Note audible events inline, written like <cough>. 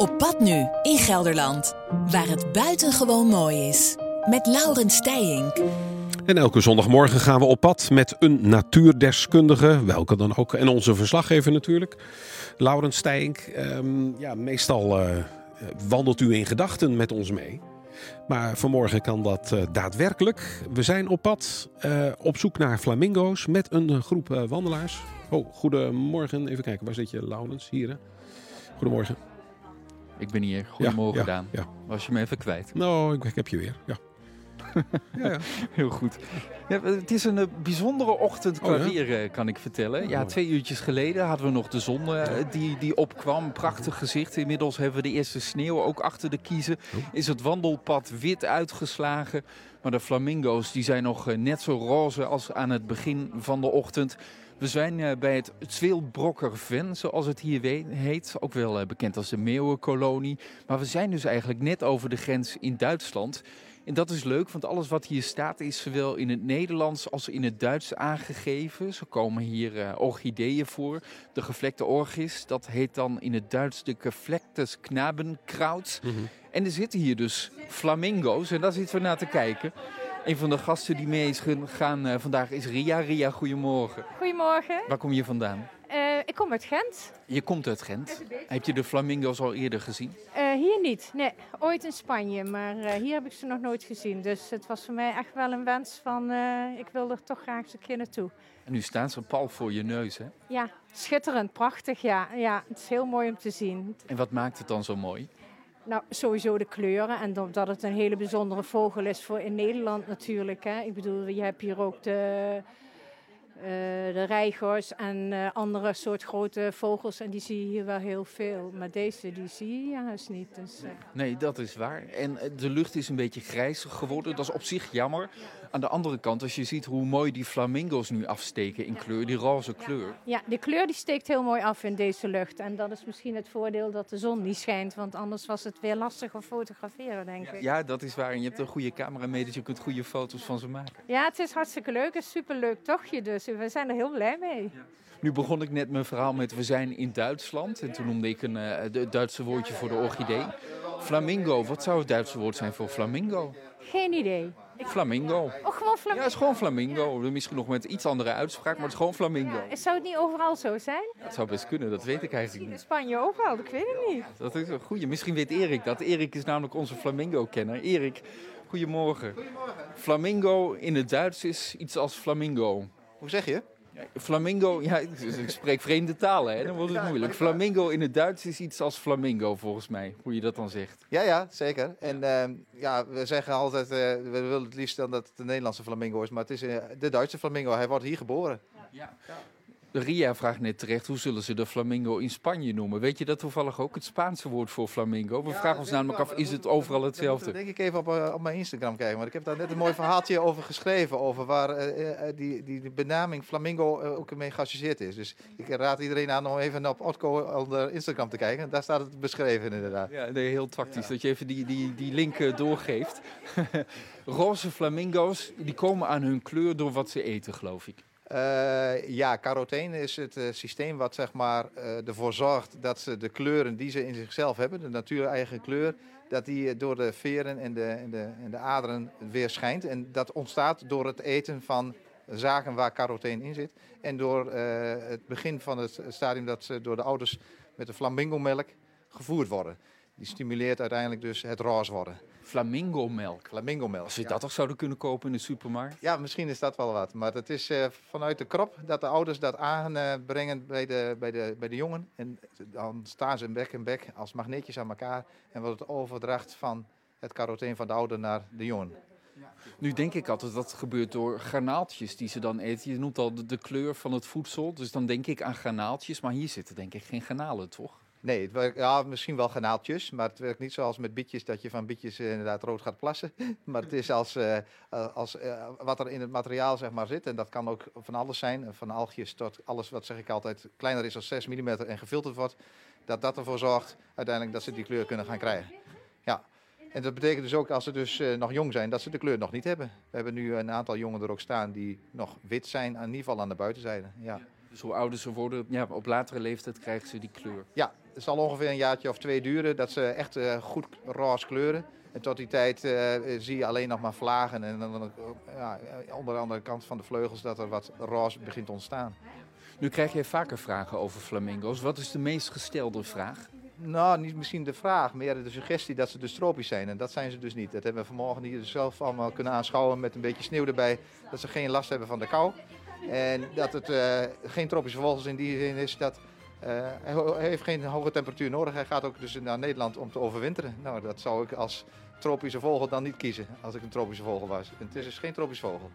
Op pad nu in Gelderland, waar het buitengewoon mooi is. Met Laurens Stijink. En elke zondagmorgen gaan we op pad met een natuurdeskundige, welke dan ook. En onze verslaggever natuurlijk, Laurens Stijink. Ehm, ja, meestal uh, wandelt u in gedachten met ons mee. Maar vanmorgen kan dat uh, daadwerkelijk. We zijn op pad uh, op zoek naar flamingo's met een groep wandelaars. Oh, goedemorgen. Even kijken, waar zit je, Laurens? Hier, hè? Goedemorgen. Ik ben hier. Goedemorgen, ja, Daan. Ja. Was je me even kwijt? Nou, ik, ik heb je weer, ja. Ja, ja. <laughs> Heel goed. Ja, het is een uh, bijzondere ochtend oh, weer, uh, kan ik vertellen. Ja, twee uurtjes geleden hadden we nog de zon uh, die, die opkwam. Prachtig gezicht. Inmiddels hebben we de eerste sneeuw ook achter de kiezen. Oh. Is het wandelpad wit uitgeslagen. Maar de flamingo's die zijn nog net zo roze als aan het begin van de ochtend. We zijn bij het Zweelbrokkerven, zoals het hier heet. Ook wel bekend als de meeuwenkolonie. Maar we zijn dus eigenlijk net over de grens in Duitsland. En dat is leuk, want alles wat hier staat is zowel in het Nederlands als in het Duits aangegeven. Zo komen hier uh, orchideeën voor. De gevlekte orgis, dat heet dan in het Duits de gevlektes knabenkraut. Mm -hmm. En er zitten hier dus flamingo's en daar zitten we naar te kijken. Een van de gasten die mee is gegaan uh, vandaag is Ria. Ria, goedemorgen. Goedemorgen. Waar kom je vandaan? Uh, ik kom uit Gent. Je komt uit Gent. Heb je de flamingo's al eerder gezien? Uh, hier niet, nee. Ooit in Spanje, maar hier heb ik ze nog nooit gezien. Dus het was voor mij echt wel een wens van, ik wil er toch graag eens een keer naartoe. En nu staan ze pal voor je neus, hè? Ja, schitterend, prachtig, ja. ja. Het is heel mooi om te zien. En wat maakt het dan zo mooi? Nou, sowieso de kleuren en dat het een hele bijzondere vogel is voor in Nederland natuurlijk. Hè. Ik bedoel, je hebt hier ook de, uh, de reigers en uh, andere soort grote vogels en die zie je hier wel heel veel. Maar deze, die zie je juist niet. Dus, uh. Nee, dat is waar. En de lucht is een beetje grijs geworden. Dat is op zich jammer. Aan de andere kant, als je ziet hoe mooi die flamingo's nu afsteken in kleur, die roze kleur. Ja, die kleur die steekt heel mooi af in deze lucht. En dat is misschien het voordeel dat de zon niet schijnt, want anders was het weer lastig om fotograferen, denk ik. Ja, dat is waar. En je hebt een goede camera mee, dus je kunt goede foto's van ze maken. Ja, het is hartstikke leuk. Het is superleuk tochtje, dus we zijn er heel blij mee. Ja. Nu begon ik net mijn verhaal met we zijn in Duitsland. En toen noemde ik een uh, Duitse woordje voor de orchidee. Flamingo, wat zou het Duitse woord zijn voor flamingo? Geen idee. Flamingo. Oh, gewoon flamingo? Ja, het is gewoon flamingo. Misschien nog met iets andere uitspraak, maar het is gewoon flamingo. Ja, zou het niet overal zo zijn? Dat zou best kunnen, dat weet ik eigenlijk niet. in Spanje ook wel, ik weet het niet. Dat is een goeie. Misschien weet Erik dat. Erik is namelijk onze flamingo-kenner. Erik, goedemorgen. Goedemorgen. Flamingo in het Duits is iets als flamingo. Hoe zeg je? Flamingo, ja, ik spreek vreemde talen, hè? dan wordt het moeilijk. Flamingo in het Duits is iets als flamingo, volgens mij, hoe je dat dan zegt. Ja, ja, zeker. En uh, ja, we zeggen altijd, uh, we willen het liefst dan dat het de Nederlandse flamingo is, maar het is uh, de Duitse flamingo. Hij wordt hier geboren. Ja. ja. Ria vraagt net terecht, hoe zullen ze de flamingo in Spanje noemen? Weet je dat toevallig ook, het Spaanse woord voor flamingo? We vragen ons namelijk af, is het overal hetzelfde? Dat denk ik even op, uh, op mijn Instagram kijken, want ik heb daar net een mooi verhaaltje <laughs> over geschreven, over waar uh, uh, die, die benaming flamingo ook mee geassocieerd is. Dus ik raad iedereen aan om even op Otco onder Instagram te kijken, daar staat het beschreven inderdaad. Ja, nee, heel tactisch, ja. dat je even die, die, die link doorgeeft. <laughs> Roze flamingo's, die komen aan hun kleur door wat ze eten, geloof ik. Uh, ja, carotene is het uh, systeem wat zeg maar, uh, ervoor zorgt dat ze de kleuren die ze in zichzelf hebben, de natuur-eigen kleur, dat die door de veren en de, de, en de aderen weer schijnt. En dat ontstaat door het eten van zaken waar carotene in zit. En door het begin van het stadium dat ze door de ouders met de flamingo-melk gevoerd worden. Die stimuleert uiteindelijk dus het roze worden. Flamingo-melk. Flamingo-melk. Als je dat toch zouden kunnen kopen in de supermarkt? Ja, misschien is dat wel wat. Maar het is uh, vanuit de krop dat de ouders dat aanbrengen uh, bij, de, bij, de, bij de jongen. En dan staan ze in bek en bek als magneetjes aan elkaar. En wordt het overdracht van het caroteen van de ouder naar de jongen. Nu denk ik altijd dat het gebeurt door granaaltjes die ze dan eten. Je noemt al de, de kleur van het voedsel. Dus dan denk ik aan granaaltjes. Maar hier zitten denk ik geen granalen, toch? Nee, het werkt, ja, misschien wel granaaltjes, maar het werkt niet zoals met bietjes dat je van bietjes uh, inderdaad rood gaat plassen. <laughs> maar het is als, uh, als uh, wat er in het materiaal zeg maar, zit. En dat kan ook van alles zijn, van algjes tot alles wat zeg ik altijd kleiner is dan 6 mm en gefilterd wordt. Dat dat ervoor zorgt uiteindelijk dat ze die kleur kunnen gaan krijgen. Ja. En dat betekent dus ook als ze dus nog jong zijn, dat ze de kleur nog niet hebben. We hebben nu een aantal jongen er ook staan die nog wit zijn, in ieder geval aan de buitenzijde. Ja. Dus hoe ouder ze worden, ja, op latere leeftijd krijgen ze die kleur. Ja, het zal ongeveer een jaartje of twee duren dat ze echt goed roze kleuren. En tot die tijd zie je alleen nog maar vlagen en dan ja, onder de andere kant van de vleugels dat er wat roze begint te ontstaan. Nu krijg je vaker vragen over flamingo's. Wat is de meest gestelde vraag? Nou, niet misschien de vraag, meer de suggestie dat ze dus tropisch zijn. En dat zijn ze dus niet. Dat hebben we vanmorgen hier zelf allemaal kunnen aanschouwen met een beetje sneeuw erbij. Dat ze geen last hebben van de kou. En dat het uh, geen tropische vogels in die zin is dat hij heeft geen hoge temperatuur nodig. Hij gaat ook dus naar Nederland om te overwinteren. Nou, dat zou ik als tropische vogel dan niet kiezen als ik een tropische vogel was. Het is dus geen tropische vogel.